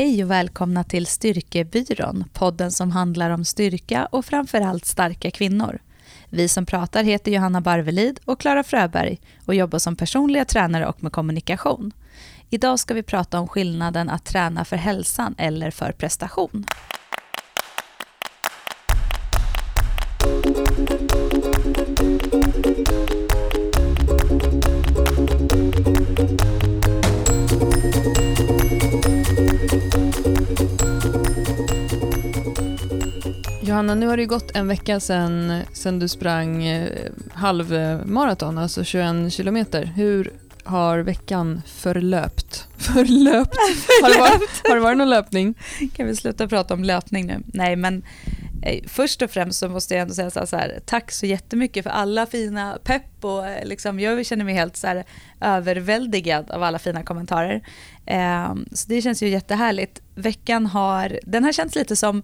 Hej och välkomna till Styrkebyrån, podden som handlar om styrka och framförallt starka kvinnor. Vi som pratar heter Johanna Barvelid och Klara Fröberg och jobbar som personliga tränare och med kommunikation. Idag ska vi prata om skillnaden att träna för hälsan eller för prestation. Johanna, nu har det gått en vecka sedan, sedan du sprang eh, halvmaraton, alltså 21 kilometer. Hur har veckan förlöpt? Förlöpt? Har, det varit, har det varit någon löpning? Kan vi sluta prata om löpning nu? Nej, men eh, först och främst så måste jag ändå säga så här, tack så jättemycket för alla fina pepp och eh, liksom, jag känner mig helt så här överväldigad av alla fina kommentarer. Eh, så det känns ju jättehärligt. Veckan har, den har känts lite som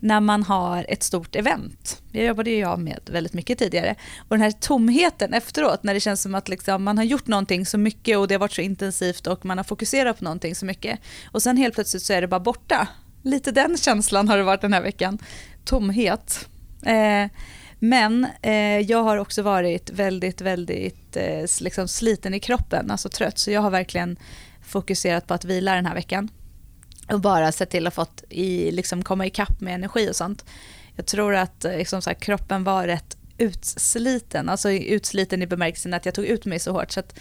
när man har ett stort event. Det jobbade ju jag med väldigt mycket tidigare. Och den här tomheten efteråt, när det känns som att liksom man har gjort någonting så mycket och det har varit så intensivt och man har fokuserat på någonting så mycket. Och sen helt plötsligt så är det bara borta. Lite den känslan har det varit den här veckan. Tomhet. Eh, men eh, jag har också varit väldigt, väldigt eh, liksom sliten i kroppen, alltså trött. Så jag har verkligen fokuserat på att vila den här veckan och bara sett till att fått i, liksom komma ikapp med energi och sånt. Jag tror att eh, liksom så här, kroppen var rätt utsliten, alltså utsliten i bemärkelsen att jag tog ut mig så hårt. Så att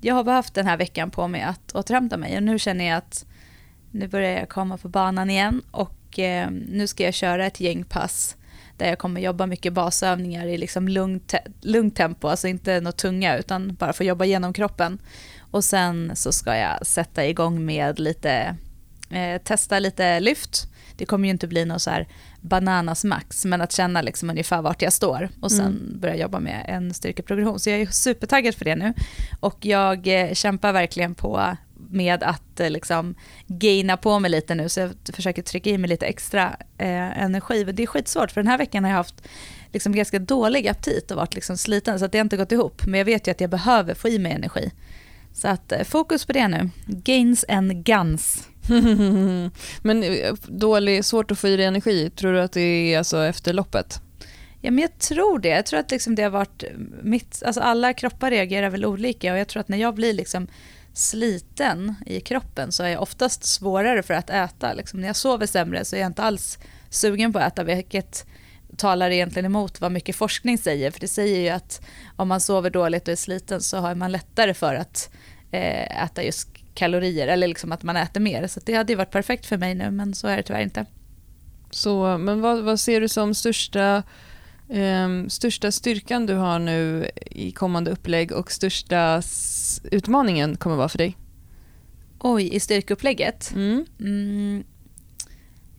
jag har behövt den här veckan på mig att återhämta mig och nu känner jag att nu börjar jag komma på banan igen och eh, nu ska jag köra ett gäng pass där jag kommer jobba mycket basövningar i liksom lugnt, te lugnt tempo, alltså inte något tunga utan bara få jobba genom kroppen. Och sen så ska jag sätta igång med lite eh, testa lite lyft. Det kommer ju inte bli någon så här bananas max, men att känna liksom ungefär vart jag står och sen mm. börja jobba med en styrkeprogression. Så jag är supertaggad för det nu. Och jag eh, kämpar verkligen på med att eh, liksom gaina på mig lite nu, så jag försöker trycka i mig lite extra eh, energi. Det är skitsvårt, för den här veckan har jag haft liksom ganska dålig aptit och varit liksom sliten, så att det har inte gått ihop. Men jag vet ju att jag behöver få i mig energi. Så att eh, fokus på det nu. Gains and guns. men eh, dålig, svårt att få i dig energi, tror du att det är alltså efter loppet? Ja, men jag tror det. Jag tror att liksom det har varit eh, mitt, alltså alla kroppar reagerar väl olika och jag tror att när jag blir liksom sliten i kroppen så är jag oftast svårare för att äta. Liksom när jag sover sämre så är jag inte alls sugen på att äta, vilket talar egentligen emot vad mycket forskning säger. För det säger ju att om man sover dåligt och är sliten så har man lättare för att eh, äta just kalorier eller liksom att man äter mer. Så det hade ju varit perfekt för mig nu men så är det tyvärr inte. Så, men vad, vad ser du som största, eh, största styrkan du har nu i kommande upplägg och största utmaningen kommer vara för dig? Oj, i styrkeupplägget? Mm. Mm,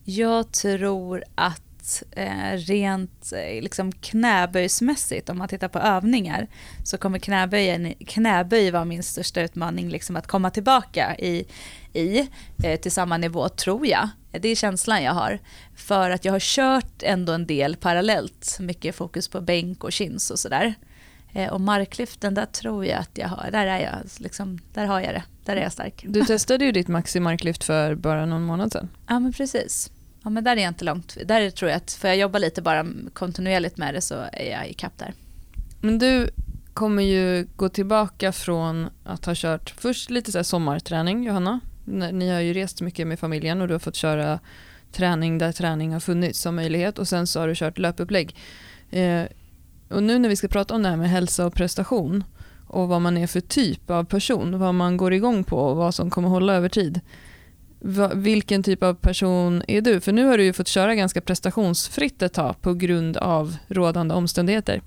jag tror att eh, rent eh, liksom knäböjsmässigt, om man tittar på övningar, så kommer knäböjen, knäböj vara min största utmaning, liksom att komma tillbaka i, i eh, till samma nivå, tror jag. Det är känslan jag har. För att jag har kört ändå en del parallellt, mycket fokus på bänk och chins och sådär. Eh, och marklyften, där tror jag att jag har, där är jag, liksom, där har jag det, där är jag stark. Du testade ju ditt maxi marklyft för bara någon månad sedan. Ja men precis. Ja, men där är jag inte långt. Där tror jag att får jag jobba lite bara kontinuerligt med det så är jag i kapp där. Men du kommer ju gå tillbaka från att ha kört först lite så sommarträning, Johanna. Ni har ju rest mycket med familjen och du har fått köra träning där träning har funnits som möjlighet och sen så har du kört löpupplägg. Eh, och nu när vi ska prata om det här med hälsa och prestation och vad man är för typ av person, vad man går igång på och vad som kommer hålla över tid vilken typ av person är du? För nu har du ju fått köra ganska prestationsfritt ett tag på grund av rådande omständigheter.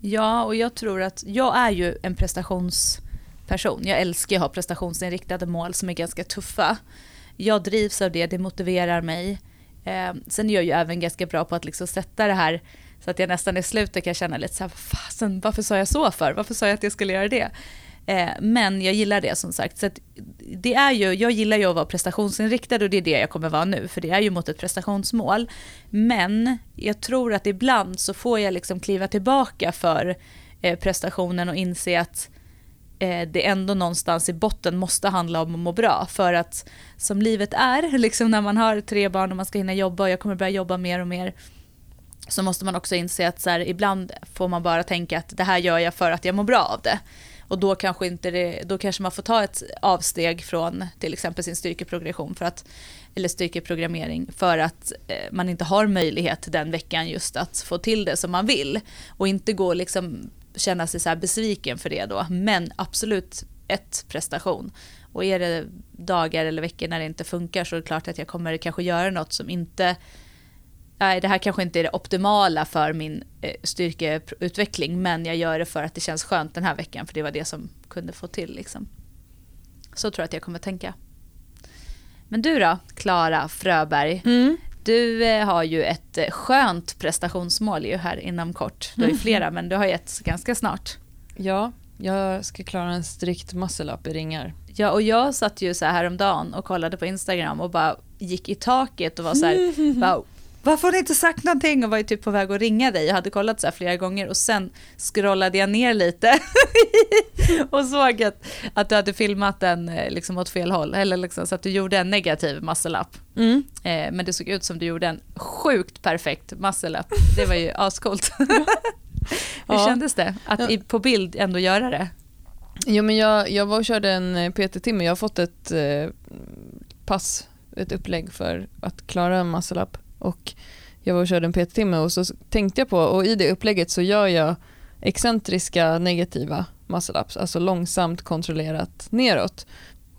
Ja, och jag tror att jag är ju en prestationsperson. Jag älskar att ha prestationsinriktade mål som är ganska tuffa. Jag drivs av det, det motiverar mig. Eh, sen är jag ju även ganska bra på att liksom sätta det här så att jag nästan i slutet kan känna lite så här, fasen, varför sa jag så för? Varför sa jag att jag skulle göra det? Eh, men jag gillar det som sagt. Så det är ju, jag gillar ju att vara prestationsinriktad och det är det jag kommer vara nu, för det är ju mot ett prestationsmål. Men jag tror att ibland så får jag liksom kliva tillbaka för eh, prestationen och inse att eh, det ändå någonstans i botten måste handla om att må bra. För att som livet är, liksom när man har tre barn och man ska hinna jobba och jag kommer börja jobba mer och mer så måste man också inse att så här, ibland får man bara tänka att det här gör jag för att jag mår bra av det. Och då kanske, inte det, då kanske man får ta ett avsteg från till exempel sin styrkeprogression för att, eller styrkeprogrammering för att eh, man inte har möjlighet den veckan just att få till det som man vill. Och inte gå liksom känna sig så besviken för det då. Men absolut ett prestation. Och är det dagar eller veckor när det inte funkar så är det klart att jag kommer kanske göra något som inte nej, det här kanske inte är det optimala för min eh, styrkeutveckling, men jag gör det för att det känns skönt den här veckan, för det var det som kunde få till. Liksom. Så tror jag att jag kommer tänka. Men du då, Klara Fröberg? Mm. Du eh, har ju ett eh, skönt prestationsmål ju här inom kort. Du har ju mm. flera, men du har ju ett ganska snart. Ja, jag ska klara en strikt muscle up i ringar. Ja, och jag satt ju så här häromdagen och kollade på Instagram och bara gick i taket och var så här, bara, varför har ni inte sagt någonting? Och var ju typ på väg att ringa dig. Jag hade kollat så här flera gånger och sen scrollade jag ner lite och såg att, att du hade filmat den eh, liksom åt fel håll. Eller liksom, så att du gjorde en negativ muscle-up. Mm. Eh, men det såg ut som du gjorde en sjukt perfekt muscle-up. Det var ju ascoolt. Hur ja. kändes det att i, på bild ändå göra det? Jo, men jag, jag var och körde en eh, PT-timme. Jag har fått ett eh, pass, ett upplägg för att klara en muscle-up och jag var och körde en PT-timme och så tänkte jag på, och i det upplägget så gör jag excentriska negativa muscle-ups, alltså långsamt kontrollerat neråt.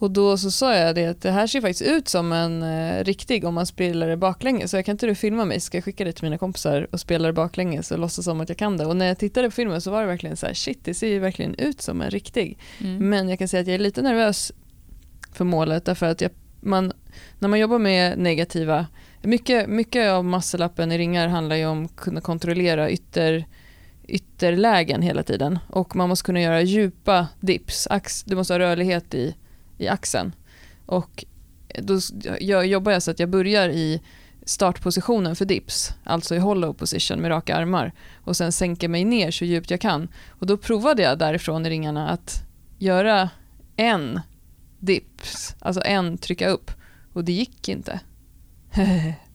Och då så sa jag det att det här ser faktiskt ut som en eh, riktig om man spelar det baklänges. Så jag kan inte du filma mig? Ska jag skicka det till mina kompisar och spela det baklänges och låtsas som att jag kan det? Och när jag tittade på filmen så var det verkligen så här, shit det ser ju verkligen ut som en riktig. Mm. Men jag kan säga att jag är lite nervös för målet därför att jag, man, när man jobbar med negativa mycket, mycket av masselappen i ringar handlar ju om att kunna kontrollera ytter, ytterlägen hela tiden. Och man måste kunna göra djupa dips. Ax, du måste ha rörlighet i, i axeln. Och då jag jobbar jag så att jag börjar i startpositionen för dips, alltså i hollow position med raka armar och sen sänker mig ner så djupt jag kan. Och då provade jag därifrån i ringarna att göra en dips, alltså en trycka upp och det gick inte.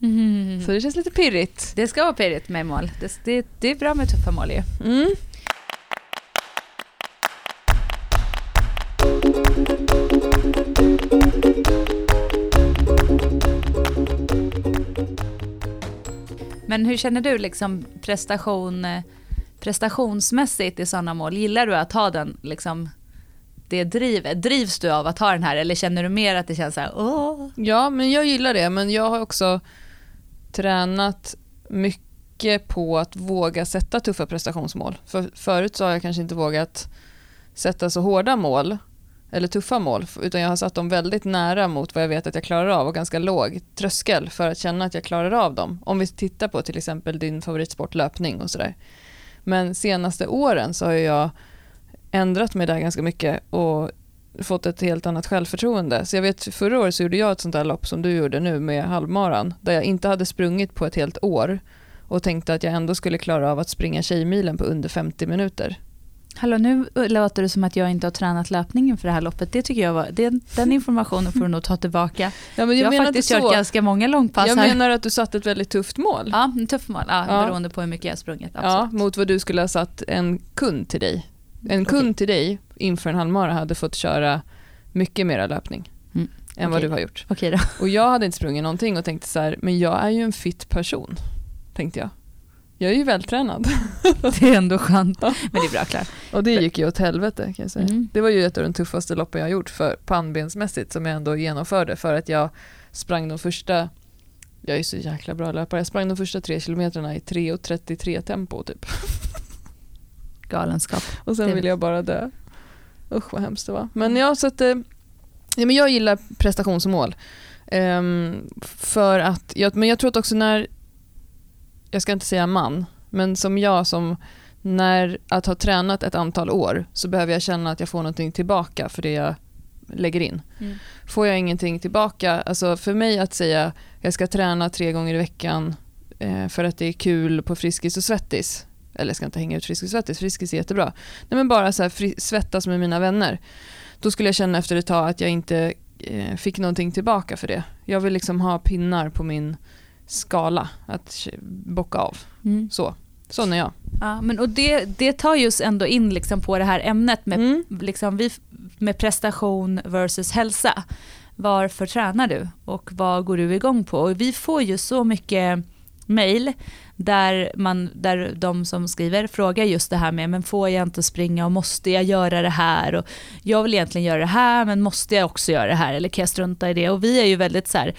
Mm. Så det känns lite pirrigt. Det ska vara pirrigt med mål. Det, det, det är bra med tuffa mål ju. Mm. Men hur känner du liksom prestation, prestationsmässigt i sådana mål? Gillar du att ha den liksom det drivet? Drivs du av att ha den här eller känner du mer att det känns så här, åh? Ja, men jag gillar det, men jag har också tränat mycket på att våga sätta tuffa prestationsmål. För förut så har jag kanske inte vågat sätta så hårda mål eller tuffa mål, utan jag har satt dem väldigt nära mot vad jag vet att jag klarar av och ganska låg tröskel för att känna att jag klarar av dem. Om vi tittar på till exempel din favoritsport löpning och sådär. Men senaste åren så har jag ändrat mig där ganska mycket och fått ett helt annat självförtroende. Så jag vet förra året så gjorde jag ett sånt där lopp som du gjorde nu med halvmaran där jag inte hade sprungit på ett helt år och tänkte att jag ändå skulle klara av att springa Tjejmilen på under 50 minuter. Hallå, nu låter det som att jag inte har tränat löpning för det här loppet. Det tycker jag var, det, den informationen får du nog ta tillbaka. Ja, men jag, jag har faktiskt kört ganska många långpass Jag här. menar att du satte ett väldigt tufft mål. Ja, ett tufft mål. Ja, ja. Beroende på hur mycket jag sprungit. Absolut. Ja, mot vad du skulle ha satt en kund till dig. En kund okay. till dig inför en halvmara hade fått köra mycket mera löpning mm. än okay. vad du har gjort. Okay då. Och jag hade inte sprungit någonting och tänkte så här, men jag är ju en fit person, tänkte jag. Jag är ju vältränad. Det är ändå skönt. Men det är bra Klar. Och det gick ju åt helvete kan jag säga. Mm. Det var ju ett av de tuffaste loppen jag har gjort för pannbensmässigt som jag ändå genomförde för att jag sprang de första jag är så jäkla bra löpare. Jag sprang de första tre kilometrarna i 3.33 tempo typ. Galenskap. Och sen det... ville jag bara dö. Usch vad hemskt det var. Men jag, så att, eh, ja, men jag gillar prestationsmål. Um, för att, jag, men jag tror att också när, jag ska inte säga man, men som jag som när att ha tränat ett antal år så behöver jag känna att jag får någonting tillbaka för det jag lägger in. Mm. Får jag ingenting tillbaka, alltså för mig att säga jag ska träna tre gånger i veckan eh, för att det är kul på Friskis och Svettis eller jag ska inte hänga ut Friskis Svettis, Friskis är jättebra. Nej men bara så här, svettas med mina vänner. Då skulle jag känna efter ett tag att jag inte eh, fick någonting tillbaka för det. Jag vill liksom ha pinnar på min skala att bocka av. Mm. Så. Sån är jag. Ja, men och det, det tar just ändå in liksom på det här ämnet med, mm. liksom, med prestation versus hälsa. Varför tränar du och vad går du igång på? Och vi får ju så mycket mail där, man, där de som skriver frågar just det här med men får jag inte springa och måste jag göra det här och jag vill egentligen göra det här men måste jag också göra det här eller kan jag strunta i det och vi är ju väldigt så här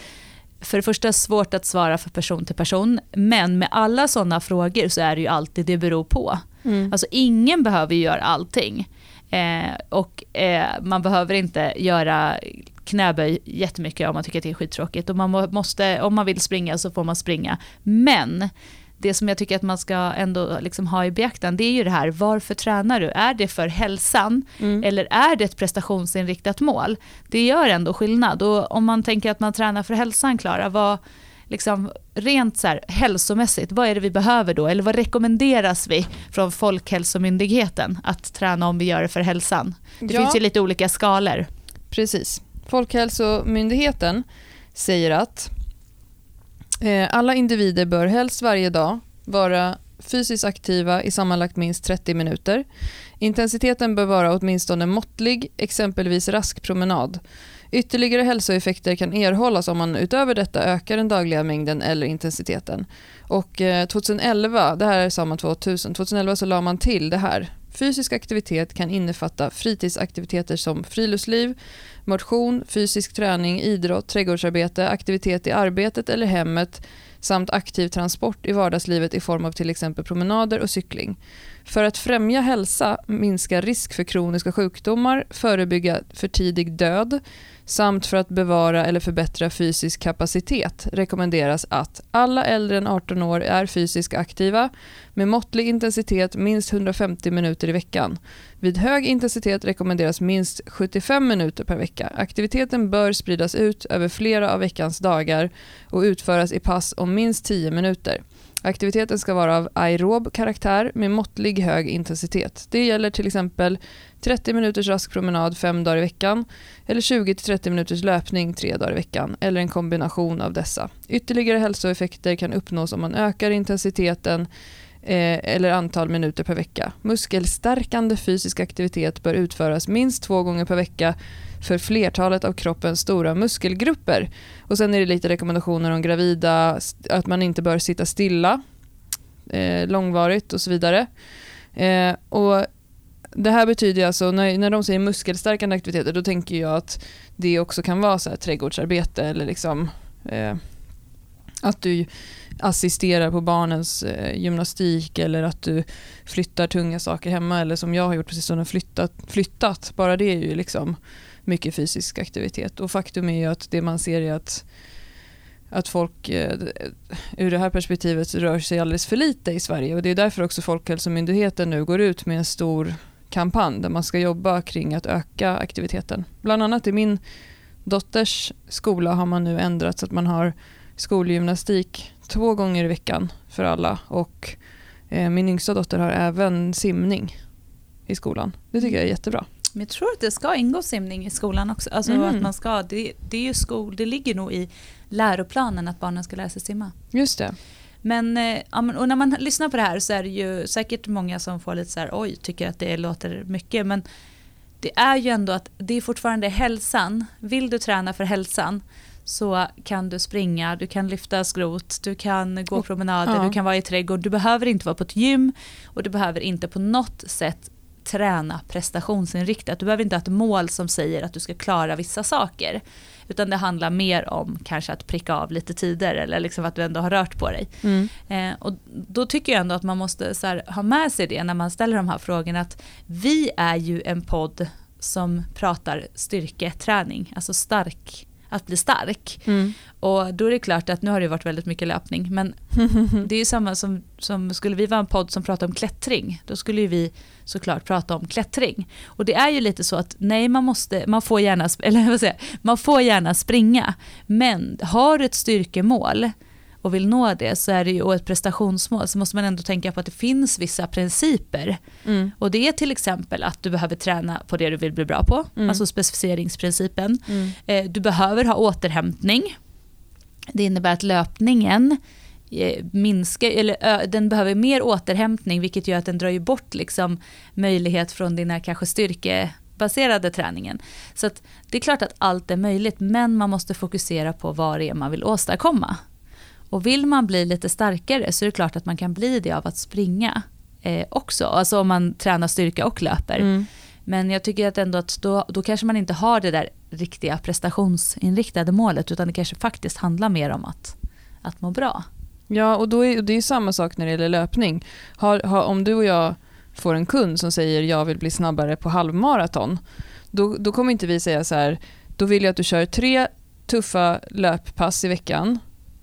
för det första svårt att svara för person till person, men med alla sådana frågor så är det ju alltid det beror på. Mm. Alltså ingen behöver ju göra allting. Eh, och eh, man behöver inte göra knäböj jättemycket om man tycker att det är skittråkigt. Och man måste, om man vill springa så får man springa. Men det som jag tycker att man ska ändå liksom ha i beaktan, det är ju det här, varför tränar du? Är det för hälsan mm. eller är det ett prestationsinriktat mål? Det gör ändå skillnad. Och om man tänker att man tränar för hälsan, Klara, vad, liksom, rent så här, hälsomässigt, vad är det vi behöver då? Eller vad rekommenderas vi från Folkhälsomyndigheten att träna om vi gör det för hälsan? Det ja. finns ju lite olika skalor. Precis. Folkhälsomyndigheten säger att Eh, alla individer bör helst varje dag vara fysiskt aktiva i sammanlagt minst 30 minuter. Intensiteten bör vara åtminstone måttlig, exempelvis rask promenad. Ytterligare hälsoeffekter kan erhållas om man utöver detta ökar den dagliga mängden eller intensiteten. Och eh, 2011, det här sa man 2000, 2011 så la man till det här. Fysisk aktivitet kan innefatta fritidsaktiviteter som friluftsliv, motion, fysisk träning, idrott, trädgårdsarbete, aktivitet i arbetet eller hemmet samt aktiv transport i vardagslivet i form av till exempel promenader och cykling. För att främja hälsa, minska risk för kroniska sjukdomar, förebygga för tidig död samt för att bevara eller förbättra fysisk kapacitet rekommenderas att alla äldre än 18 år är fysiskt aktiva med måttlig intensitet minst 150 minuter i veckan. Vid hög intensitet rekommenderas minst 75 minuter per vecka. Aktiviteten bör spridas ut över flera av veckans dagar och utföras i pass om minst 10 minuter. Aktiviteten ska vara av aerob karaktär med måttlig hög intensitet. Det gäller till exempel 30 minuters rask promenad fem dagar i veckan eller 20-30 minuters löpning tre dagar i veckan eller en kombination av dessa. Ytterligare hälsoeffekter kan uppnås om man ökar intensiteten eh, eller antal minuter per vecka. Muskelstärkande fysisk aktivitet bör utföras minst två gånger per vecka för flertalet av kroppens stora muskelgrupper. Och Sen är det lite rekommendationer om gravida, att man inte bör sitta stilla eh, långvarigt och så vidare. Eh, och det här betyder alltså, när, när de säger muskelstärkande aktiviteter, då tänker jag att det också kan vara så här, trädgårdsarbete eller liksom eh, att du assisterar på barnens eh, gymnastik eller att du flyttar tunga saker hemma eller som jag har gjort precis som flyttat, flyttat. Bara det är ju liksom mycket fysisk aktivitet. Och faktum är ju att det man ser är att, att folk eh, ur det här perspektivet rör sig alldeles för lite i Sverige. Och det är därför också Folkhälsomyndigheten nu går ut med en stor kampanj där man ska jobba kring att öka aktiviteten. Bland annat i min dotters skola har man nu ändrat så att man har skolgymnastik två gånger i veckan för alla och eh, min yngsta dotter har även simning i skolan. Det tycker jag är jättebra. Men jag tror att det ska ingå simning i skolan också. Alltså mm. att man ska, det, det, är ju skol, det ligger nog i läroplanen att barnen ska lära sig simma. Just det. Men, eh, och när man lyssnar på det här så är det ju säkert många som får lite så här, oj, tycker att det låter mycket. Men det är ju ändå att det är fortfarande hälsan. Vill du träna för hälsan så kan du springa, du kan lyfta skrot, du kan gå promenader, ja. du kan vara i trädgård. Du behöver inte vara på ett gym och du behöver inte på något sätt träna prestationsinriktat. Du behöver inte ha ett mål som säger att du ska klara vissa saker. Utan det handlar mer om kanske att pricka av lite tider eller liksom att du ändå har rört på dig. Mm. Eh, och då tycker jag ändå att man måste här, ha med sig det när man ställer de här frågorna. Att vi är ju en podd som pratar styrketräning, alltså stark att bli stark. Mm. Och då är det klart att nu har det varit väldigt mycket löpning men det är ju samma som, som skulle vi vara en podd som pratar om klättring då skulle ju vi såklart prata om klättring. Och det är ju lite så att nej man måste, man får gärna, eller vad säger, man får gärna springa men har du ett styrkemål och vill nå det så är det ju, och ett prestationsmål så måste man ändå tänka på att det finns vissa principer. Mm. Och det är till exempel att du behöver träna på det du vill bli bra på, Mm. alltså specificeringsprincipen. Mm. Eh, Du behöver ha återhämtning. Det innebär att löpningen eh, minskar, eller den behöver mer återhämtning vilket gör att den drar ju bort liksom möjlighet från här kanske styrkebaserade träningen. Så det är klart att allt är möjligt men man måste fokusera på vad det är man vill åstadkomma. Och vill man bli lite starkare så är det klart att man kan bli det av att springa eh, också. Alltså om man tränar styrka och löper. Mm. Men jag tycker att ändå att då, då kanske man inte har det där riktiga prestationsinriktade målet utan det kanske faktiskt handlar mer om att, att må bra. Ja, och då är, och det är samma sak när det gäller löpning. Har, har, om du och jag får en kund som säger jag vill bli snabbare på halvmaraton, då, då kommer inte vi säga så här, då vill jag att du kör tre tuffa löppass i veckan,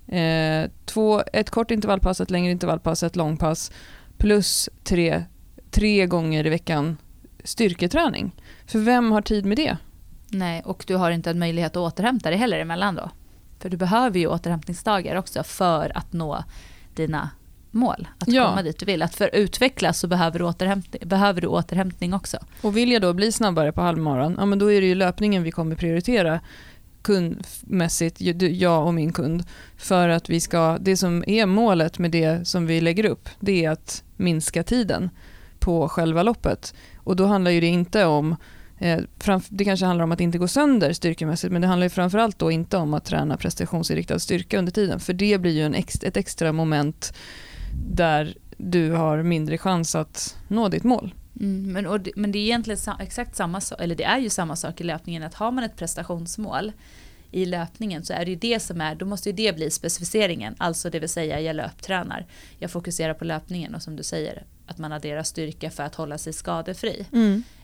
eh, två, ett kort intervallpass, ett längre intervallpass, ett långpass, plus tre, tre gånger i veckan styrketräning. För vem har tid med det? Nej, och du har inte en möjlighet att återhämta dig heller emellan då. För du behöver ju återhämtningsdagar också för att nå dina mål. Att Ja. komma dit du vill. Att för att utvecklas så behöver du, återhämtning, behöver du återhämtning också. Och vill jag då bli snabbare på halvmaran, ja men då är det ju löpningen vi kommer prioritera kundmässigt, jag och min kund. För att vi ska, det som är målet med det som vi lägger upp, det är att minska tiden på själva loppet. Och då handlar ju det inte om, det kanske handlar om att inte gå sönder styrkemässigt, men det handlar ju framförallt då inte om att träna prestationsinriktad styrka under tiden, för det blir ju en ex- ett extra moment där du har mindre chans att nå ditt mål. Mm, men, och det, men det är egentligen exakt samma sak, eller det är ju samma sak i löpningen, att har man ett prestationsmål i löpningen så är det ju det som är, då måste ju det bli specificeringen, alltså det vill säga jag löptränar, jag fokuserar på löpningen och som du säger, att man adderar styrka för att hålla sig skadefri.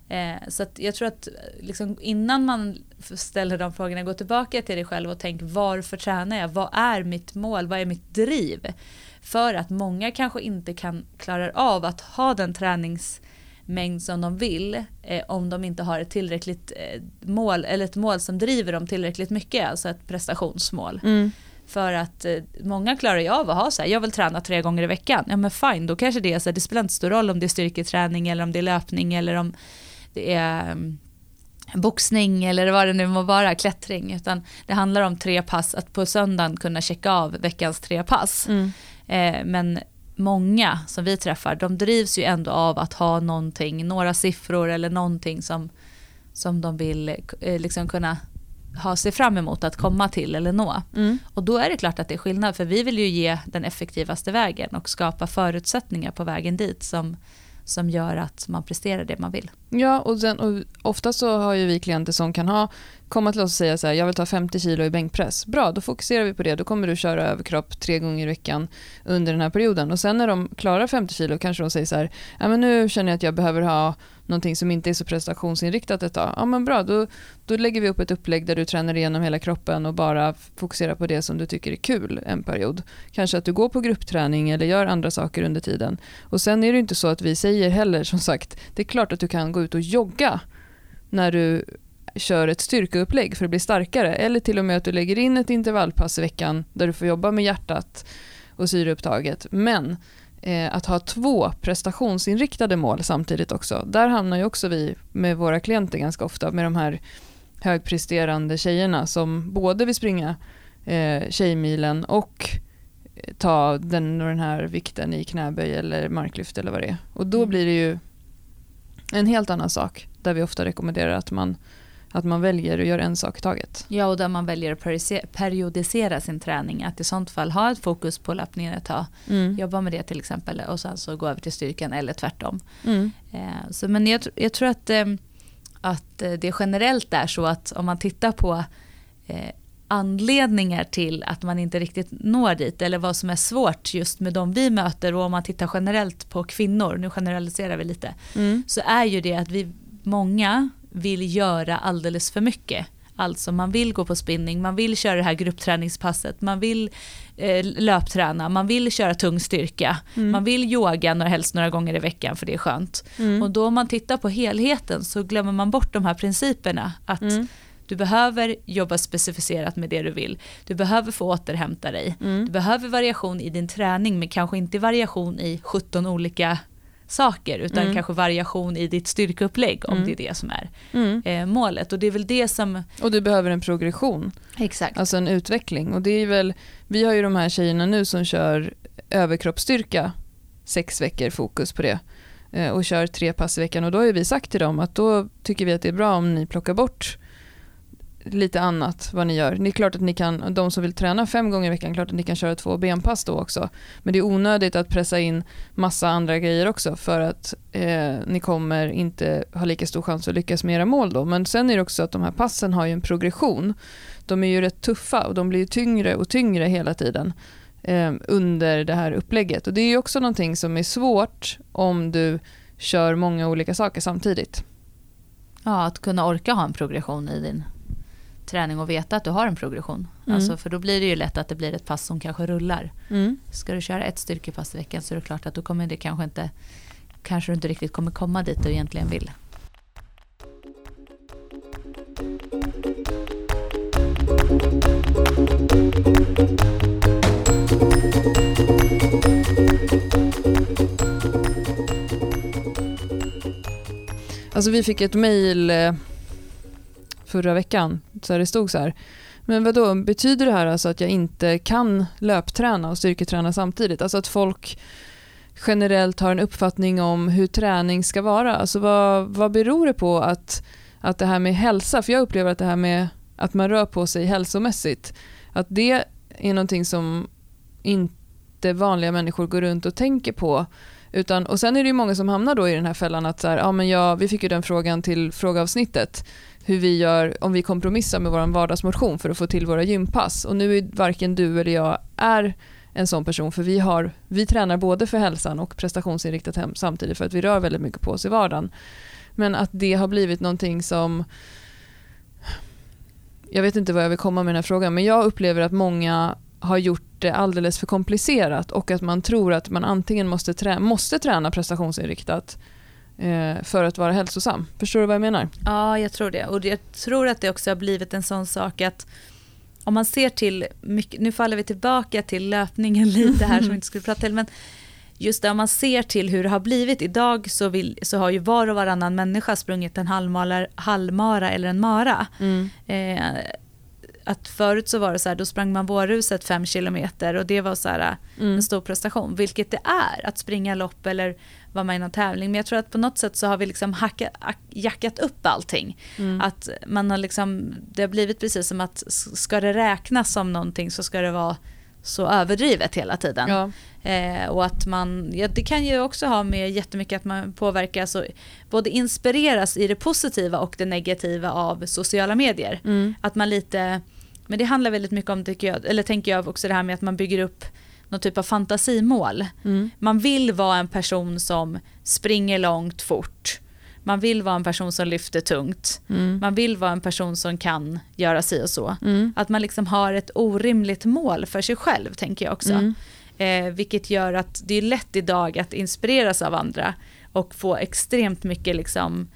Eh, så jag tror att eh, liksom, innan man ställer de frågorna, gå tillbaka till dig själv och tänk varför tränar jag? Vad är mitt mål? Vad är mitt driv? För att många kanske inte kan klara av att ha den träningsmängd som de vill eh, om de inte har ett tillräckligt eh, mål eller ett mål som driver dem tillräckligt mycket, alltså ett prestationsmål. Mm. För att eh, många klarar ju av att ha så här, jag vill träna tre gånger i veckan. Ja men fine, då kanske det är så här, det spelar inte stor roll om det är styrketräning eller om det är löpning eller om det är mm, boxning eller vad det nu må vara, klättring. Utan det handlar om tre pass, att på söndagen kunna checka av veckans tre pass. Mm. Eh, men många som vi träffar, de drivs ju ändå av att ha någonting, några siffror eller någonting som, som de vill eh, liksom kunna ha sig fram emot att komma till eller nå. Mm. Och då är det klart att det är skillnad, för vi vill ju ge den effektivaste vägen och skapa förutsättningar på vägen dit som, som gör att man presterar det man vill. Ja, och, sen, och ofta så har ju vi klienter som kan ha, komma till oss och säga så här, jag vill ta 50 kilo i bänkpress. Bra, då fokuserar vi på det. Då kommer du köra överkropp tre gånger i veckan under den här perioden. Och sen när de klarar 50 kilo kanske de säger så här, ja men nu känner jag att jag behöver ha någonting som inte är så prestationsinriktat ett tag. Ja men bra, då, då lägger vi upp ett upplägg där du tränar igenom hela kroppen och bara fokuserar på det som du tycker är kul en period. Kanske att du går på gruppträning eller gör andra saker under tiden. Och sen är det inte så att vi säger heller, som sagt, det är klart att du kan gå ut och jogga när du kör ett styrkeupplägg för att bli starkare. Eller till och med att du lägger in ett intervallpass i veckan där du får jobba med hjärtat och syreupptaget. Men eh, att ha två prestationsinriktade mål samtidigt också. Där hamnar ju också vi med våra klienter ganska ofta med de här högpresterande tjejerna som både vill springa eh, tjejmilen och eh, ta den den här vikten i knäböj eller marklyft eller vad det är. Och då Mm. blir det ju en helt annan sak där vi ofta rekommenderar att man, att man väljer och gör en sak i taget. Ja, och där man väljer att periodise- periodisera sin träning. Att i sånt fall ha ett fokus på löpningen ett tag. Mm. Jobba med det till exempel och sen så gå över till styrkan eller tvärtom. Mm. Eh, så, men jag, jag tror att, eh, att eh, det generellt är så att om man tittar på anledningar till att man inte riktigt når dit eller vad som är svårt just med de vi möter och om man tittar generellt på kvinnor, nu generaliserar vi lite, Mm. så är ju det att vi många vill göra alldeles för mycket. Alltså man vill gå på spinning, man vill köra det här gruppträningspasset, man vill eh, löpträna, man vill köra tung styrka, Mm. man vill yoga några, helst några gånger i veckan för det är skönt. Mm. Och då om man tittar på helheten så glömmer man bort de här principerna. Att Mm. Du behöver jobba specificerat med det du vill. Du behöver få återhämta dig. Mm. Du behöver variation i din träning men kanske inte variation i 17 olika saker utan Mm. kanske variation i ditt styrkeupplägg om Mm. det är det som är Mm. eh, målet. Och det är väl det som... Och du behöver en progression, Exakt. alltså en utveckling. Och det är väl, vi har ju de här tjejerna nu som kör överkroppsstyrka, sex veckor fokus på det eh, och kör tre pass i veckan och då har ju vi sagt till dem att då tycker vi att det är bra om ni plockar bort lite annat vad ni gör. Det är klart att ni kan, de som vill träna fem gånger i veckan, klart att ni kan köra två benpass då också. Men det är onödigt att pressa in massa andra grejer också för att eh, ni kommer inte ha lika stor chans att lyckas med era mål då. Men sen är det också att de här passen har ju en progression. De är ju rätt tuffa och de blir ju tyngre och tyngre hela tiden eh, under det här upplägget. Och det är ju också någonting som är svårt om du kör många olika saker samtidigt. Ja, att kunna orka ha en progression i din träning och veta att du har en progression. Mm. Alltså, för då blir det ju lätt att det blir ett pass som kanske rullar. Mm. Ska du köra ett styrkepass i veckan så är det klart att då kommer det kanske inte kanske du inte riktigt kommer komma dit du egentligen vill. Alltså vi fick ett mejl eh, förra veckan så det stod så här. Men vad då betyder det här alltså att jag inte kan löpträna och styrketräna samtidigt? Alltså att folk generellt har en uppfattning om hur träning ska vara. Alltså vad, vad beror det på att, att det här med hälsa, för jag upplever att det här med att man rör på sig hälsomässigt, att det är någonting som inte vanliga människor går runt och tänker på. Utan, och sen är det ju många som hamnar då i den här fällan att så här, ja, men jag, vi fick ju den frågan till frågeavsnittet hur vi gör om vi kompromissar med vår vardagsmotion för att få till våra gympass. Och nu är varken du eller jag är en sån person för vi, har, vi tränar både för hälsan och prestationsinriktat hem samtidigt för att vi rör väldigt mycket på oss i vardagen. Men att det har blivit någonting som jag vet inte vad jag vill komma med den här frågan men jag upplever att många har gjort det alldeles för komplicerat och att man tror att man antingen måste, trä måste träna prestationsinriktat för att vara hälsosam. Förstår du vad jag menar? Ja, jag tror det. Och jag tror att det också har blivit en sån sak att om man ser till, mycket, nu faller vi tillbaka till löpningen lite här som vi inte skulle prata till, men just det om man ser till hur det har blivit idag så, vill, så har ju var och varannan människa sprungit en halvmara, halvmara eller en mara. Eh, att förut så var det så här, då sprang man vårruset fem kilometer och det var så här Mm. en stor prestation, vilket det är att springa lopp eller vara med i någon tävling. Men jag tror att på något sätt så har vi liksom hacka, hack, jackat upp allting. Mm. Att man har liksom, det har blivit precis som att ska det räknas som någonting så ska det vara så överdrivet hela tiden. Ja. Eh, och att man, ja, det kan ju också ha med jättemycket att man påverkas och både inspireras i det positiva och det negativa av sociala medier. Mm. Att man lite, men det handlar väldigt mycket om, tycker jag, eller tänker jag också det här med att man bygger upp någon typ av fantasimål. Mm. Man vill vara en person som springer långt fort. Man vill vara en person som lyfter tungt. Mm. Man vill vara en person som kan göra si och så. Mm. Att man liksom har ett orimligt mål för sig själv tänker jag också. Mm. Eh, vilket gör att det är lätt idag att inspireras av andra och få extremt mycket liksom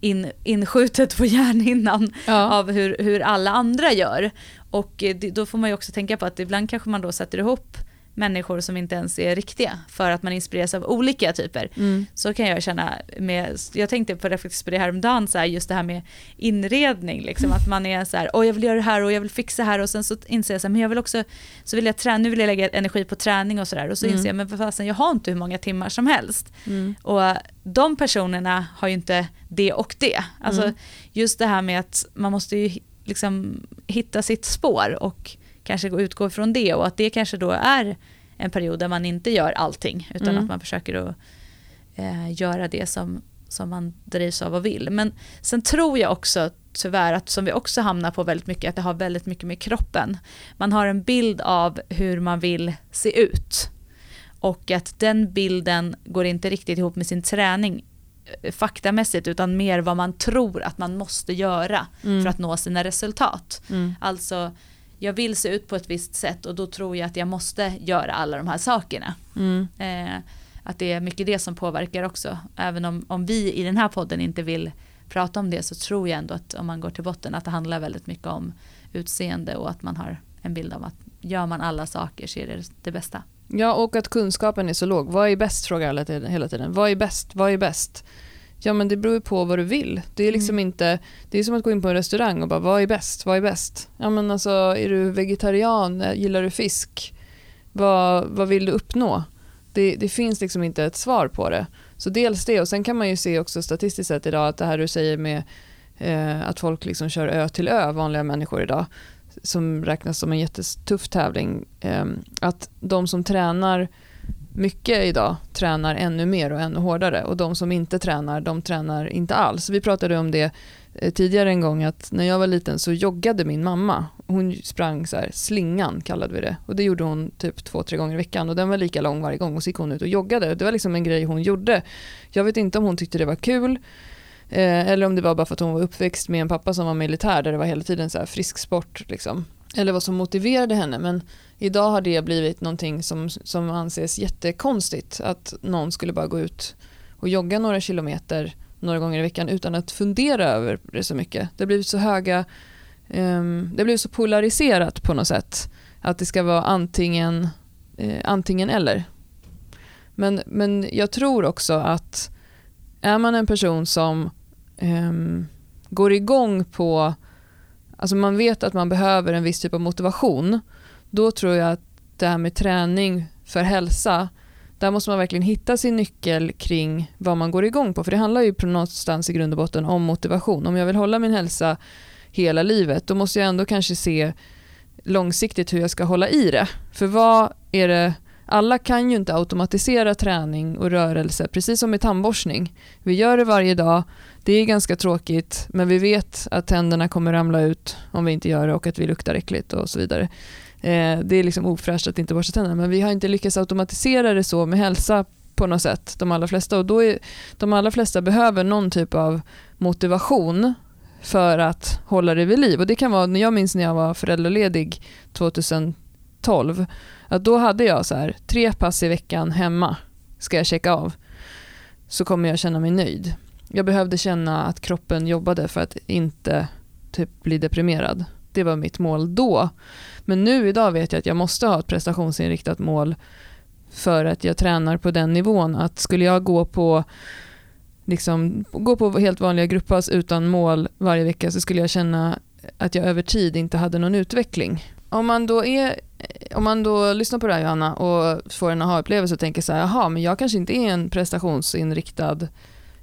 in, inskjutet på hjärnhinnan Ja. av hur, hur alla andra gör. Och eh, det, då får man ju också tänka på att ibland kanske man då sätter ihop människor som inte ens är riktiga för att man inspireras av olika typer. Mm. Så kan jag känna med, jag tänkte på på det här om dagen, så här, just det här med inredning, liksom, att man är så här, åh jag vill göra det här och jag vill fixa här och sen så inser jag så här, men jag vill också, så vill jag träna, nu vill jag lägga energi på träning och sådär och så Mm. inser jag, men vad fasen, jag har inte hur många timmar som helst. Mm. Och de personerna har ju inte det och det. Alltså Mm. just det här med att man måste ju liksom hitta sitt spår och kanske gå- utgå från det och att det kanske då är en period där man inte gör allting utan Mm. att man försöker att eh, göra det som, som man drivs av och vill. Men sen tror jag också tyvärr att som vi också hamnar på väldigt mycket att det har väldigt mycket med kroppen. Man har en bild av hur man vill se ut och att den bilden går inte riktigt ihop med sin träning eh, faktamässigt utan mer vad man tror att man måste göra Mm. för att nå sina resultat. Mm. Alltså jag vill se ut på ett visst sätt och då tror jag att jag måste göra alla de här sakerna. Mm. Eh, att det är mycket det som påverkar också. Även om, om vi i den här podden inte vill prata om det så tror jag ändå att om man går till botten att det handlar väldigt mycket om utseende och att man har en bild av att gör man alla saker så är det det bästa. Ja, och att kunskapen är så låg. Vad är bäst? frågar alla hela tiden. Vad är bäst? Vad är bäst? Ja, men det beror på vad du vill. Det är liksom mm. inte, det är som att gå in på en restaurang och bara, vad är bäst? Vad är bäst? Ja, men alltså, är du vegetarian? Gillar du fisk? Vad, vad vill du uppnå? Det, det finns liksom inte ett svar på det. Så dels det, och sen kan man ju se också statistiskt sett idag att det här du säger med eh, att folk liksom kör ö till ö, vanliga människor idag, som räknas som en jättetuff tävling, eh, att de som tränar mycket idag tränar ännu mer och ännu hårdare och de som inte tränar, de tränar inte alls. Vi pratade om det eh, tidigare en gång att när jag var liten så joggade min mamma. Hon sprang så här, slingan kallade vi det och det gjorde hon typ två, tre gånger i veckan och den var lika lång varje gång och så gick hon ut och joggade. Det var liksom en grej hon gjorde. Jag vet inte om hon tyckte det var kul eh, eller om det var bara för att hon var uppväxt med en pappa som var militär där det var hela tiden så här frisk sport liksom. Eller vad som motiverade henne men Idag har det blivit någonting som, som anses jättekonstigt. Att någon skulle bara gå ut och jogga några kilometer några gånger i veckan utan att fundera över det så mycket. Det har blivit så höga, um, det har blivit så polariserat på något sätt. Att det ska vara antingen, eh, antingen eller. Men, men jag tror också att är man en person som um, går igång på, alltså man vet att man behöver en viss typ av motivation då tror jag att det här med träning för hälsa, där måste man verkligen hitta sin nyckel kring vad man går igång på. För det handlar ju på någonstans i grund och botten om motivation. Om jag vill hålla min hälsa hela livet, då måste jag ändå kanske se långsiktigt hur jag ska hålla i det. För vad är det alla kan ju inte automatisera träning och rörelse, precis som med tandborstning. Vi gör det varje dag, det är ganska tråkigt, men vi vet att tänderna kommer ramla ut om vi inte gör det och att vi luktar äckligt och så vidare. Eh, det är liksom ofräscht att inte borsta tänderna men vi har inte lyckats automatisera det så med hälsa på något sätt, de allra flesta. Och då är, de allra flesta behöver någon typ av motivation för att hålla det vid liv. Och det kan vara, jag minns när jag var föräldraledig 2000, 12, att då hade jag så här, tre pass i veckan hemma, ska jag checka av, så kommer jag känna mig nöjd. Jag behövde känna att kroppen jobbade för att inte typ bli deprimerad. Det var mitt mål då. Men nu idag vet jag att jag måste ha ett prestationsinriktat mål för att jag tränar på den nivån. Att skulle jag gå på, liksom, gå på helt vanliga grupppass utan mål varje vecka så skulle jag känna att jag över tid inte hade någon utveckling. Om man då, är, eh, om man då lyssnar på det här Johanna och får en aha-upplevelse och tänker så här, jaha, men jag kanske inte är en prestationsinriktad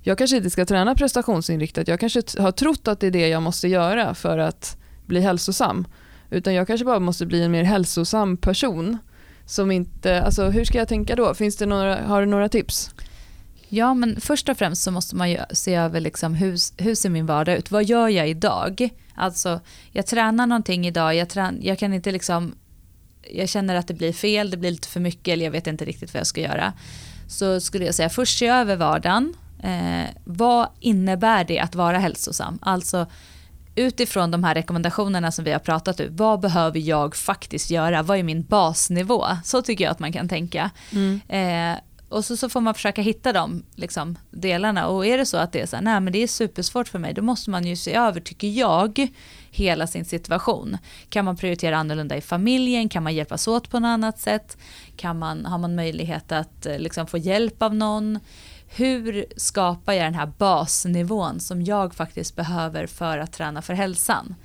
jag kanske inte ska träna prestationsinriktat. Jag kanske har trott att det är det jag måste göra för att bli hälsosam. Utan jag kanske bara måste bli en mer hälsosam person. Som inte, alltså hur ska jag tänka då? Finns det några, har du några tips? Ja, men först och främst så måste man ju se över liksom hur, hur ser min vardag ut? Vad gör jag idag? Alltså, jag tränar någonting idag, jag, trän, jag kan inte liksom, jag känner att det blir fel, det blir lite för mycket eller jag vet inte riktigt vad jag ska göra. Så skulle jag säga först se över vardagen. Eh, vad innebär det att vara hälsosam? Alltså utifrån de här rekommendationerna som vi har pratat om, vad behöver jag faktiskt göra? Vad är min basnivå? Så tycker jag att man kan tänka. Mm. Eh, och så, så får man försöka hitta de liksom, delarna. Och är det så att det är så här, nej men det är supersvårt för mig, då måste man ju se över, tycker jag, hela sin situation. Kan man prioritera annorlunda i familjen? Kan man hjälpas åt på något annat sätt? Kan man, har man möjlighet att eh, liksom, få hjälp av någon? hur skapar jag den här basnivån som jag faktiskt behöver för att träna för hälsan?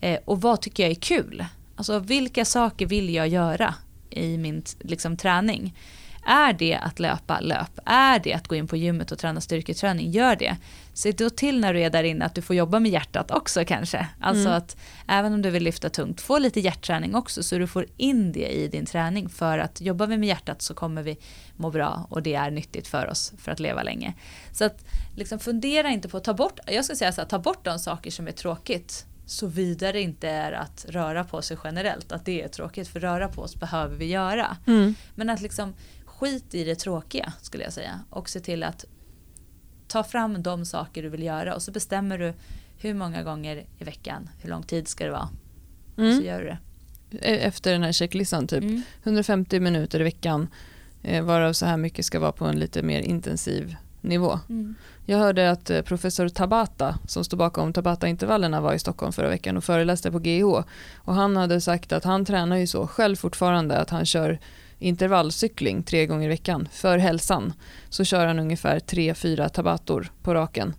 Eh, och vad tycker jag är kul? Alltså vilka saker vill jag göra i min liksom, träning? Är det att löpa, löp. Är det att gå in på gymmet och träna styrketräning, gör det. Se då till när du är där inne att du får jobba med hjärtat också kanske. Alltså mm. att även om du vill lyfta tungt, få lite hjärtträning också så du får in det i din träning. För att jobbar vi med hjärtat så kommer vi må bra och det är nyttigt för oss för att leva länge. Så att liksom fundera inte på att ta bort, jag ska säga så här, ta bort de saker som är tråkigt såvida det inte är att röra på sig generellt, att det är tråkigt, för röra på oss behöver vi göra. Mm. Men att liksom skit i det tråkiga skulle jag säga och se till att ta fram de saker du vill göra och så bestämmer du hur många gånger i veckan, hur lång tid ska det vara. Mm. Så gör du det. E-, efter den här checklistan typ. Mm. 150 minuter i veckan eh, varav så här mycket ska vara på en lite mer intensiv nivå. Mm. Jag hörde att eh, professor Tabata som står bakom Tabata-intervallerna var i Stockholm förra veckan och föreläste på GH. Och han hade sagt att han tränar ju så själv fortfarande att han kör intervallcykling tre gånger i veckan för hälsan. Så kör han ungefär tre, fyra tabator på raken.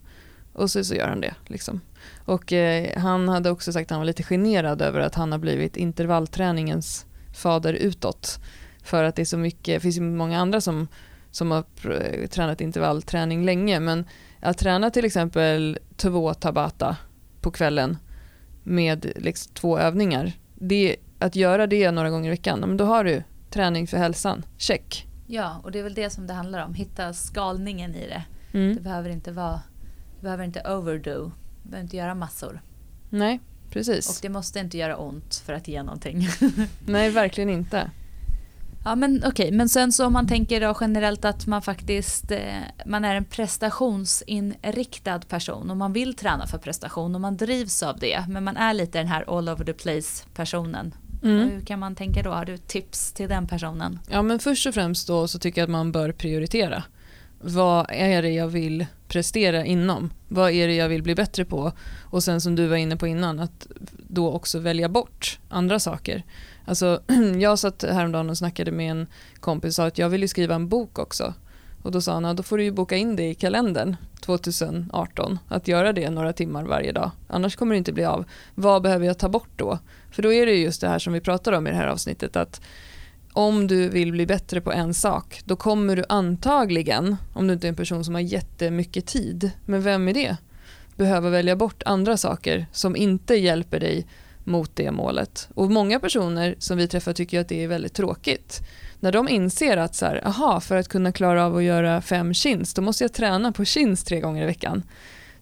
Och så, så gör han det. Liksom. Och eh, han hade också sagt att han var lite generad över att han har blivit intervallträningens fader utåt. För att det är så mycket, det finns ju många andra som, som har pr- eh, tränat intervallträning länge men att träna till exempel två tabata på kvällen med liksom två övningar. Det, att göra det några gånger i veckan, men då har du träning för hälsan. Check. Ja, och det är väl det som det handlar om. Hitta skalningen i det. Mm. Det behöver inte vara, det behöver inte overdo. Du behöver inte göra massor. Nej, Och precis. det måste inte göra ont för att ge någonting. Nej, verkligen inte. Ja men okej, men sen så om man tänker då generellt att man faktiskt eh, man är en prestationsinriktad person och man vill träna för prestation och man drivs av det men man är lite den här all over the place personen. Mm. Hur kan man tänka då? Har du tips till den personen? Ja, men först och främst då så tycker jag att man bör prioritera. Vad är det jag vill prestera inom? Vad är det jag vill bli bättre på? Och sen som du var inne på innan, att då också välja bort andra saker. Alltså, jag satt häromdagen och snackade med en kompis och sa att jag vill ju skriva en bok också. Och då sa han att då får du ju boka in det i kalendern 2018, att göra det några timmar varje dag. Annars kommer det inte bli av. Vad behöver jag ta bort då? För då är det just det här som vi pratar om i det här avsnittet, att om du vill bli bättre på en sak, då kommer du antagligen, om du inte är en person som har jättemycket tid, men vem är det? Behöva välja bort andra saker som inte hjälper dig mot det målet. Och många personer som vi träffar tycker att det är väldigt tråkigt. När de inser att så här, aha, för att kunna klara av att göra fem chins, då måste jag träna på chins tre gånger i veckan.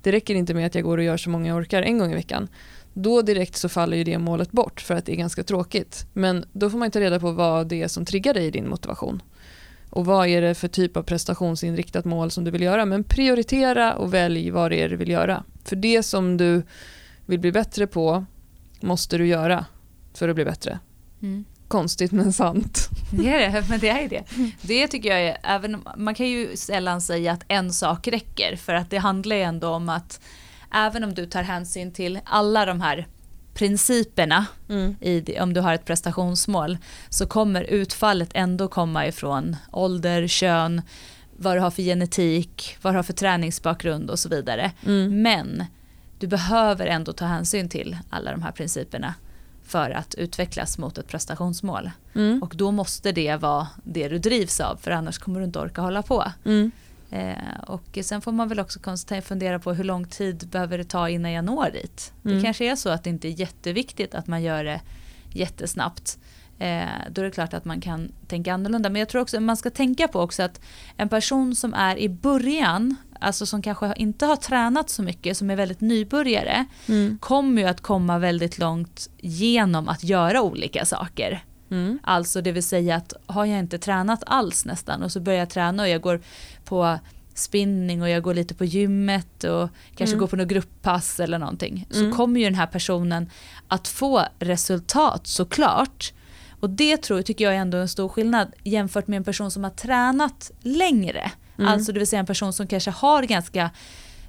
Det räcker inte med att jag går och gör så många jag orkar en gång i veckan. Då direkt så faller ju det målet bort för att det är ganska tråkigt. Men då får man ju ta reda på vad det är som triggar dig i din motivation. Och vad är det för typ av prestationsinriktat mål som du vill göra. Men prioritera och välj vad det är du vill göra. För det som du vill bli bättre på måste du göra för att bli bättre. Mm. Konstigt men sant. Det är det, men det är det. Det tycker jag är, även, man kan ju sällan säga att en sak räcker för att det handlar ju ändå om att även om du tar hänsyn till alla de här principerna Mm. i, om du har ett prestationsmål så kommer utfallet ändå komma ifrån ålder, kön, vad du har för genetik, vad du har för träningsbakgrund och så vidare. Mm. Men du behöver ändå ta hänsyn till alla de här principerna för att utvecklas mot ett prestationsmål. Mm. Och då måste det vara det du drivs av för annars kommer du inte orka hålla på. Mm. Eh, och sen får man väl också fundera på hur lång tid behöver det ta innan jag når dit. Mm. Det kanske är så att det inte är jätteviktigt att man gör det jättesnabbt. Eh, då är det klart att man kan tänka annorlunda. Men jag tror också att man ska tänka på också att en person som är i början, alltså som kanske inte har tränat så mycket, som är väldigt nybörjare, Mm. kommer ju att komma väldigt långt genom att göra olika saker. Mm. Alltså det vill säga att har jag inte tränat alls nästan och så börjar jag träna och jag går på spinning och jag går lite på gymmet och kanske Mm. går på något grupppass eller någonting. Så Mm. kommer ju den här personen att få resultat såklart. Och det tror, tycker jag är ändå en stor skillnad jämfört med en person som har tränat längre. Mm. Alltså det vill säga en person som kanske har ganska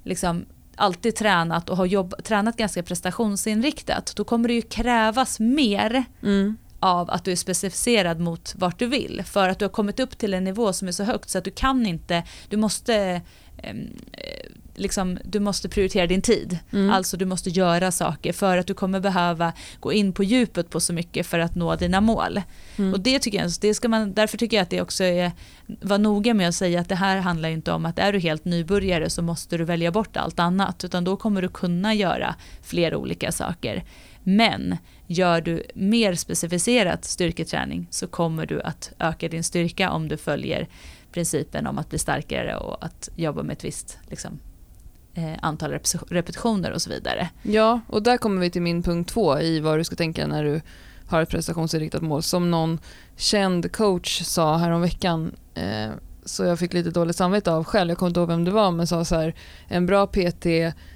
liksom, alltid tränat och har jobb, tränat ganska prestationsinriktat. Då kommer det ju krävas mer Mm. av att du är specificerad mot vart du vill. För att du har kommit upp till en nivå som är så högt så att du kan inte, du måste eh, liksom, du måste prioritera din tid. Mm. Alltså du måste göra saker för att du kommer behöva gå in på djupet på så mycket för att nå dina mål. Mm. Och det tycker jag, det ska man, därför tycker jag att det också är, var noga med att säga att det här handlar inte om att är du helt nybörjare så måste du välja bort allt annat, utan då kommer du kunna göra fler olika saker. Men gör du mer specificerat styrketräning så kommer du att öka din styrka om du följer principen om att bli starkare och att jobba med ett visst liksom, antal repes- repetitioner och så vidare. Ja, och där kommer vi till min punkt två i vad du ska tänka när du har ett prestationsinriktat mål. Som någon känd coach sa häromveckan, eh, så jag fick lite dåligt samvete av själv, jag kommer inte ihåg vem det var, men sa så här, en bra PT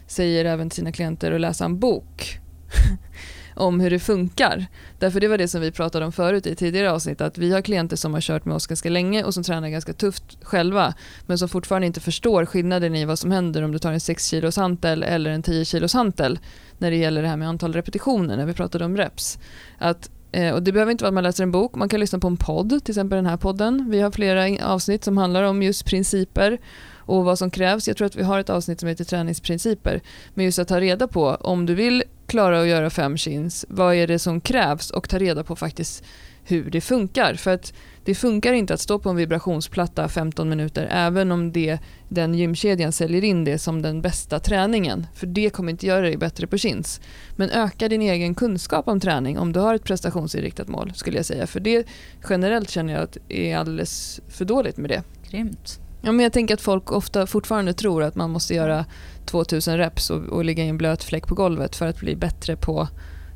säger även till sina klienter att läsa en bok. om hur det funkar. Därför det var det som vi pratade om förut i tidigare avsnitt, att vi har klienter som har kört med oss ganska länge och som tränar ganska tufft själva, men som fortfarande inte förstår skillnaden i vad som händer om du tar en 6 kilos hantel eller en 10 kilos hantel när det gäller det här med antal repetitioner, när vi pratade om reps. Att eh, och det behöver inte vara att man läser en bok, man kan lyssna på en podd, till exempel den här podden. Vi har flera avsnitt som handlar om just principer och vad som krävs. Jag tror att vi har ett avsnitt som heter träningsprinciper. Men just att ta reda på om du vill klara att göra fem chins, vad är det som krävs och ta reda på faktiskt hur det funkar. För att det funkar inte att stå på en vibrationsplatta 15 minuter även om det, den gymkedjan säljer in det som den bästa träningen. För det kommer inte göra dig bättre på chins. Men öka din egen kunskap om träning om du har ett prestationsinriktat mål skulle jag säga. För det generellt känner jag att det är alldeles för dåligt med det. Grymt. Ja, men jag tänker att folk ofta fortfarande tror att man måste göra 2000 reps och, och ligga i en blöt fläck på golvet för att bli bättre på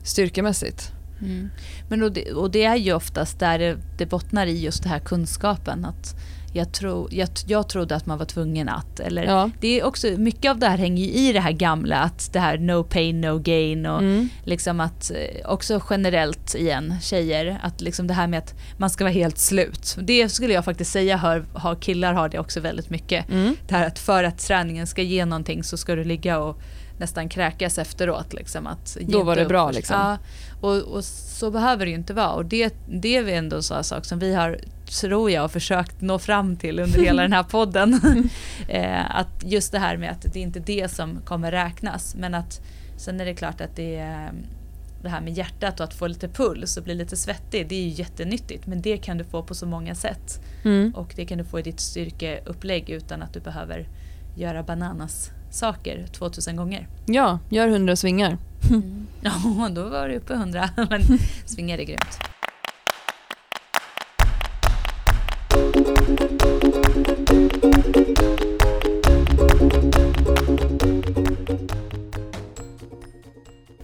styrkemässigt. Mm. Men och det, och det, är ju oftast där det, det bottnar i just den här kunskapen. Att jag, tro, jag, jag trodde att man var tvungen att. Eller, Ja. det är också, mycket av det här hänger i det här gamla, att det här no pain no gain och Mm. liksom att eh, också generellt igen tjejer, att liksom det här med att man ska vara helt slut. Det skulle jag faktiskt säga har, har killar har det också väldigt mycket. Mm. Det här att för att träningen ska ge någonting så ska du ligga och nästan kräkas efteråt. Liksom, att Då var det upp bra, liksom. Ja, och, och så behöver det ju inte vara. Och det, det är ändå en sån sak som vi har, tror jag, försökt nå fram till under hela den här podden. eh, att just det här med att det är inte det som kommer räknas. Men att sen är det klart att det är det här med hjärtat och att få lite puls och bli lite svettig, det är ju jättenyttigt. Men det kan du få på så många sätt. Mm. Och det kan du få i ditt styrkeupplägg utan att du behöver göra bananas saker 2000 gånger. Ja, gör 100 svingar. Ja, då var du uppe 100. Men svingar är grymt.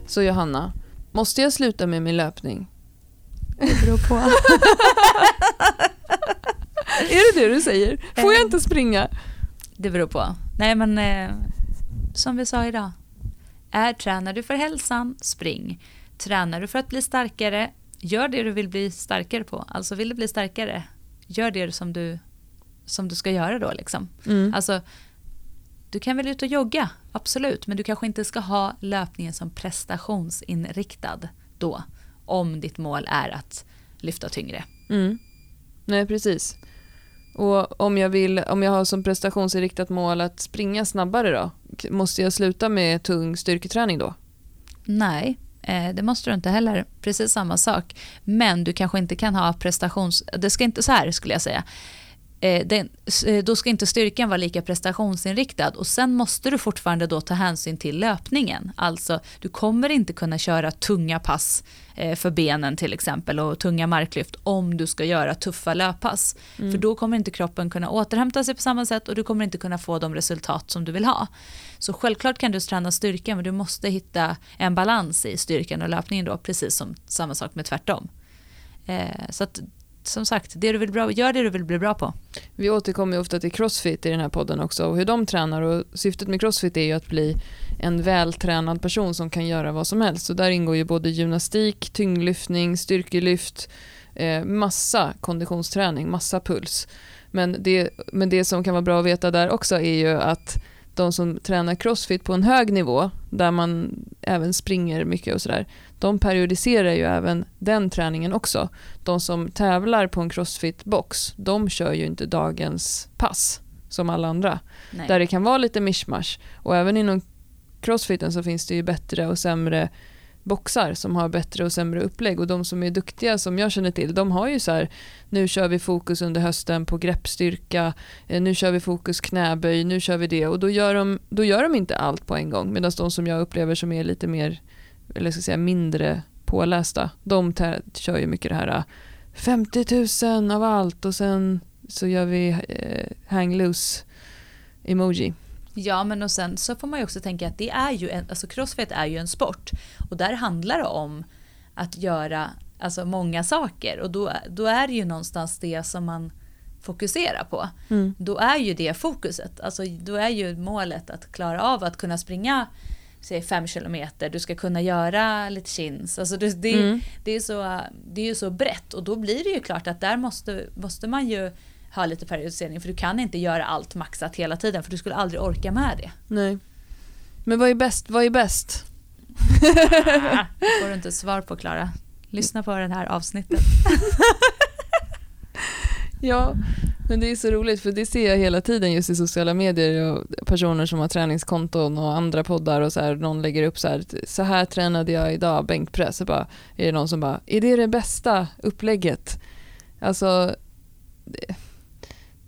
Så Johanna, måste jag sluta med min löpning? Det beror på. Är det det du säger? Får jag inte springa? Det beror på. Nej men eh, som vi sa idag. Är, tränar du för hälsan, spring. Tränar du för att bli starkare, gör det du vill bli starkare på. Alltså vill du bli starkare, gör det som du, som du ska göra då. Liksom. Mm. Alltså, du kan väl ut och jogga, absolut. Men du kanske inte ska ha löpningen som prestationsinriktad då. Om ditt mål är att lyfta tyngre. Mm. Nej, precis. Och om jag, vill, om jag har som prestationsinriktat mål att springa snabbare då? Måste jag sluta med tung styrketräning då? Nej, eh, det måste du inte heller. Precis samma sak. Men du kanske inte kan ha prestations... Det ska inte så här skulle jag säga. Eh, den, eh, då ska inte styrkan vara lika prestationsinriktad och sen måste du fortfarande då ta hänsyn till löpningen. Alltså, du kommer inte kunna köra tunga pass eh, för benen till exempel och tunga marklyft om du ska göra tuffa löppass. För då kommer inte kroppen kunna återhämta sig på samma sätt och du kommer inte kunna få de resultat som du vill ha. Så självklart kan du träna styrka men du måste hitta en balans i styrkan och löpningen då, precis som samma sak med tvärtom. Så att som sagt, det du vill bra, gör det du vill bli bra på. Vi återkommer ofta till crossfit i den här podden också och hur de tränar och syftet med crossfit är ju att bli en vältränad person som kan göra vad som helst. Så där ingår ju både gymnastik, tyngdlyftning, styrkelyft, eh, massa konditionsträning, massa puls. Men det, men det som kan vara bra att veta där också är ju att de som tränar crossfit på en hög nivå, där man även springer mycket och sådär, de periodiserar ju även den träningen också. De som tävlar på en crossfit-box, de kör ju inte dagens pass som alla andra. Nej. Där det kan vara lite mishmash. Och även inom crossfiten så finns det ju bättre och sämre boxar som har bättre och sämre upplägg och de som är duktiga som jag känner till de har ju så här nu kör vi fokus under hösten på greppstyrka eh, nu kör vi fokus knäböj nu kör vi det och då gör de, då gör de inte allt på en gång medan de som jag upplever som är lite mer eller ska säga mindre pålästa de kör ju mycket det här eh, 50 000 av allt och sen så gör vi eh, hang loose emoji. Ja, men och sen så får man ju också tänka att det är ju en, alltså crossfit är ju en sport och där handlar det om att göra alltså många saker och då, då är det ju någonstans det som man fokuserar på. Mm. Då är ju det fokuset, alltså då är ju målet att klara av att kunna springa säg fem kilometer, du ska kunna göra lite chins. Alltså det, det, Mm. det, är så, det är ju så brett och då blir det ju klart att där måste, måste man ju ha lite periodisering för du kan inte göra allt maxat hela tiden för du skulle aldrig orka med det. Nej. Men vad är bäst? Vad är bäst? Ah, det får du inte svar på Klara. Lyssna på det här avsnittet. Ja, men det är så roligt för det ser jag hela tiden just i sociala medier och personer som har träningskonton och andra poddar och så här, någon lägger upp så här, så här tränade jag idag, bänkpress, och bara, är det någon som bara, är det det bästa upplägget? Alltså, det,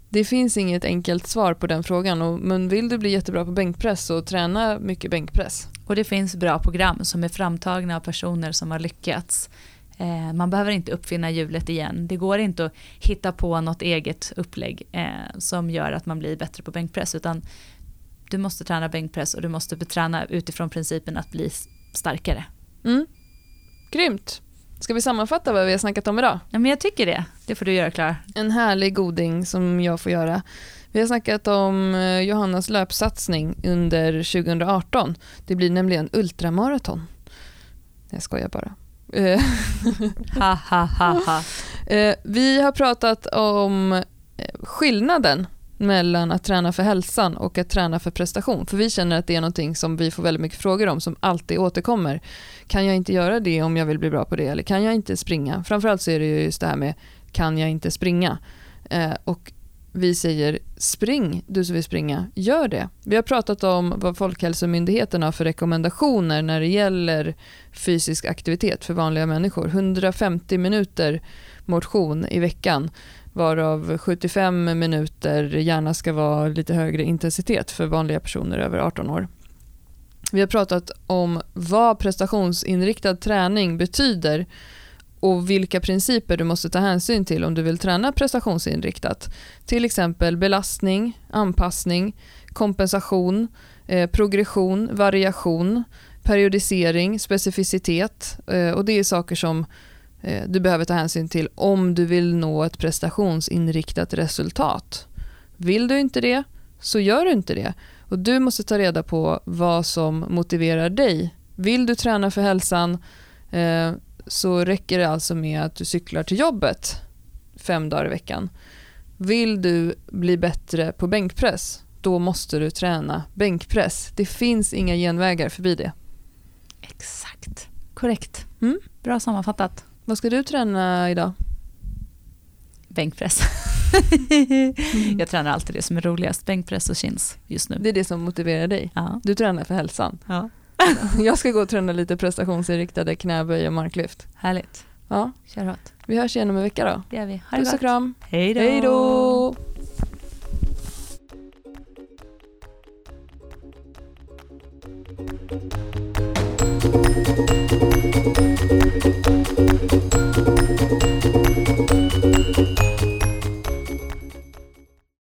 det finns inget enkelt svar på den frågan, och, men vill du bli jättebra på bänkpress så träna mycket bänkpress. Och det finns bra program som är framtagna av personer som har lyckats. Eh, man behöver inte uppfinna hjulet igen. Det går inte att hitta på något eget upplägg eh, som gör att man blir bättre på bänkpress. Utan du måste träna bänkpress och du måste beträna utifrån principen att bli starkare. Mm. Grymt! Ska vi sammanfatta vad vi har snackat om idag? Ja, men jag tycker det. Det får du göra Klara. En härlig goding som jag får göra. Vi har snackat om eh, Johannas löpsatsning under 2018. Det blir nämligen ultramaraton. Jag skojar bara. Eh, Ha, ha, ha, ha. eh, Vi har pratat om eh, skillnaden mellan att träna för hälsan och att träna för prestation. För vi känner att det är någonting som vi får väldigt mycket frågor om som alltid återkommer. Kan jag inte göra det om jag vill bli bra på det? Eller kan jag inte springa? Framförallt så är det ju just det här med kan jag inte springa? Och vi säger spring, du som vill springa, gör det. Vi har pratat om vad Folkhälsomyndigheten har för rekommendationer när det gäller fysisk aktivitet för vanliga människor. 150 minuter motion i veckan varav 75 minuter gärna ska vara lite högre intensitet för vanliga personer över 18 år. Vi har pratat om vad prestationsinriktad träning betyder och vilka principer du måste ta hänsyn till om du vill träna prestationsinriktat. Till exempel belastning, anpassning, kompensation, eh, progression, variation, periodisering, specificitet eh, och det är saker som eh, du behöver ta hänsyn till om du vill nå ett prestationsinriktat resultat. Vill du inte det så gör du inte det. Och du måste ta reda på vad som motiverar dig. Vill du träna för hälsan eh, så räcker det alltså med att du cyklar till jobbet fem dagar i veckan. Vill du bli bättre på bänkpress, då måste du träna bänkpress. Det finns inga genvägar förbi det. Exakt. Korrekt. Mm. Bra sammanfattat. Vad ska du träna idag? Bänkpress. jag tränar alltid det som är roligast. Bänkpress och chins just nu. Det är det som motiverar dig. Ja. Du tränar för hälsan. ja. Jag ska gå och träna lite prestationsinriktade knäböj och marklyft. Härligt. Ja, Kör hårt. vi hörs igen om en vecka då. Det gör vi. Ha det Puss och kram. Hej då. Hej då! Thank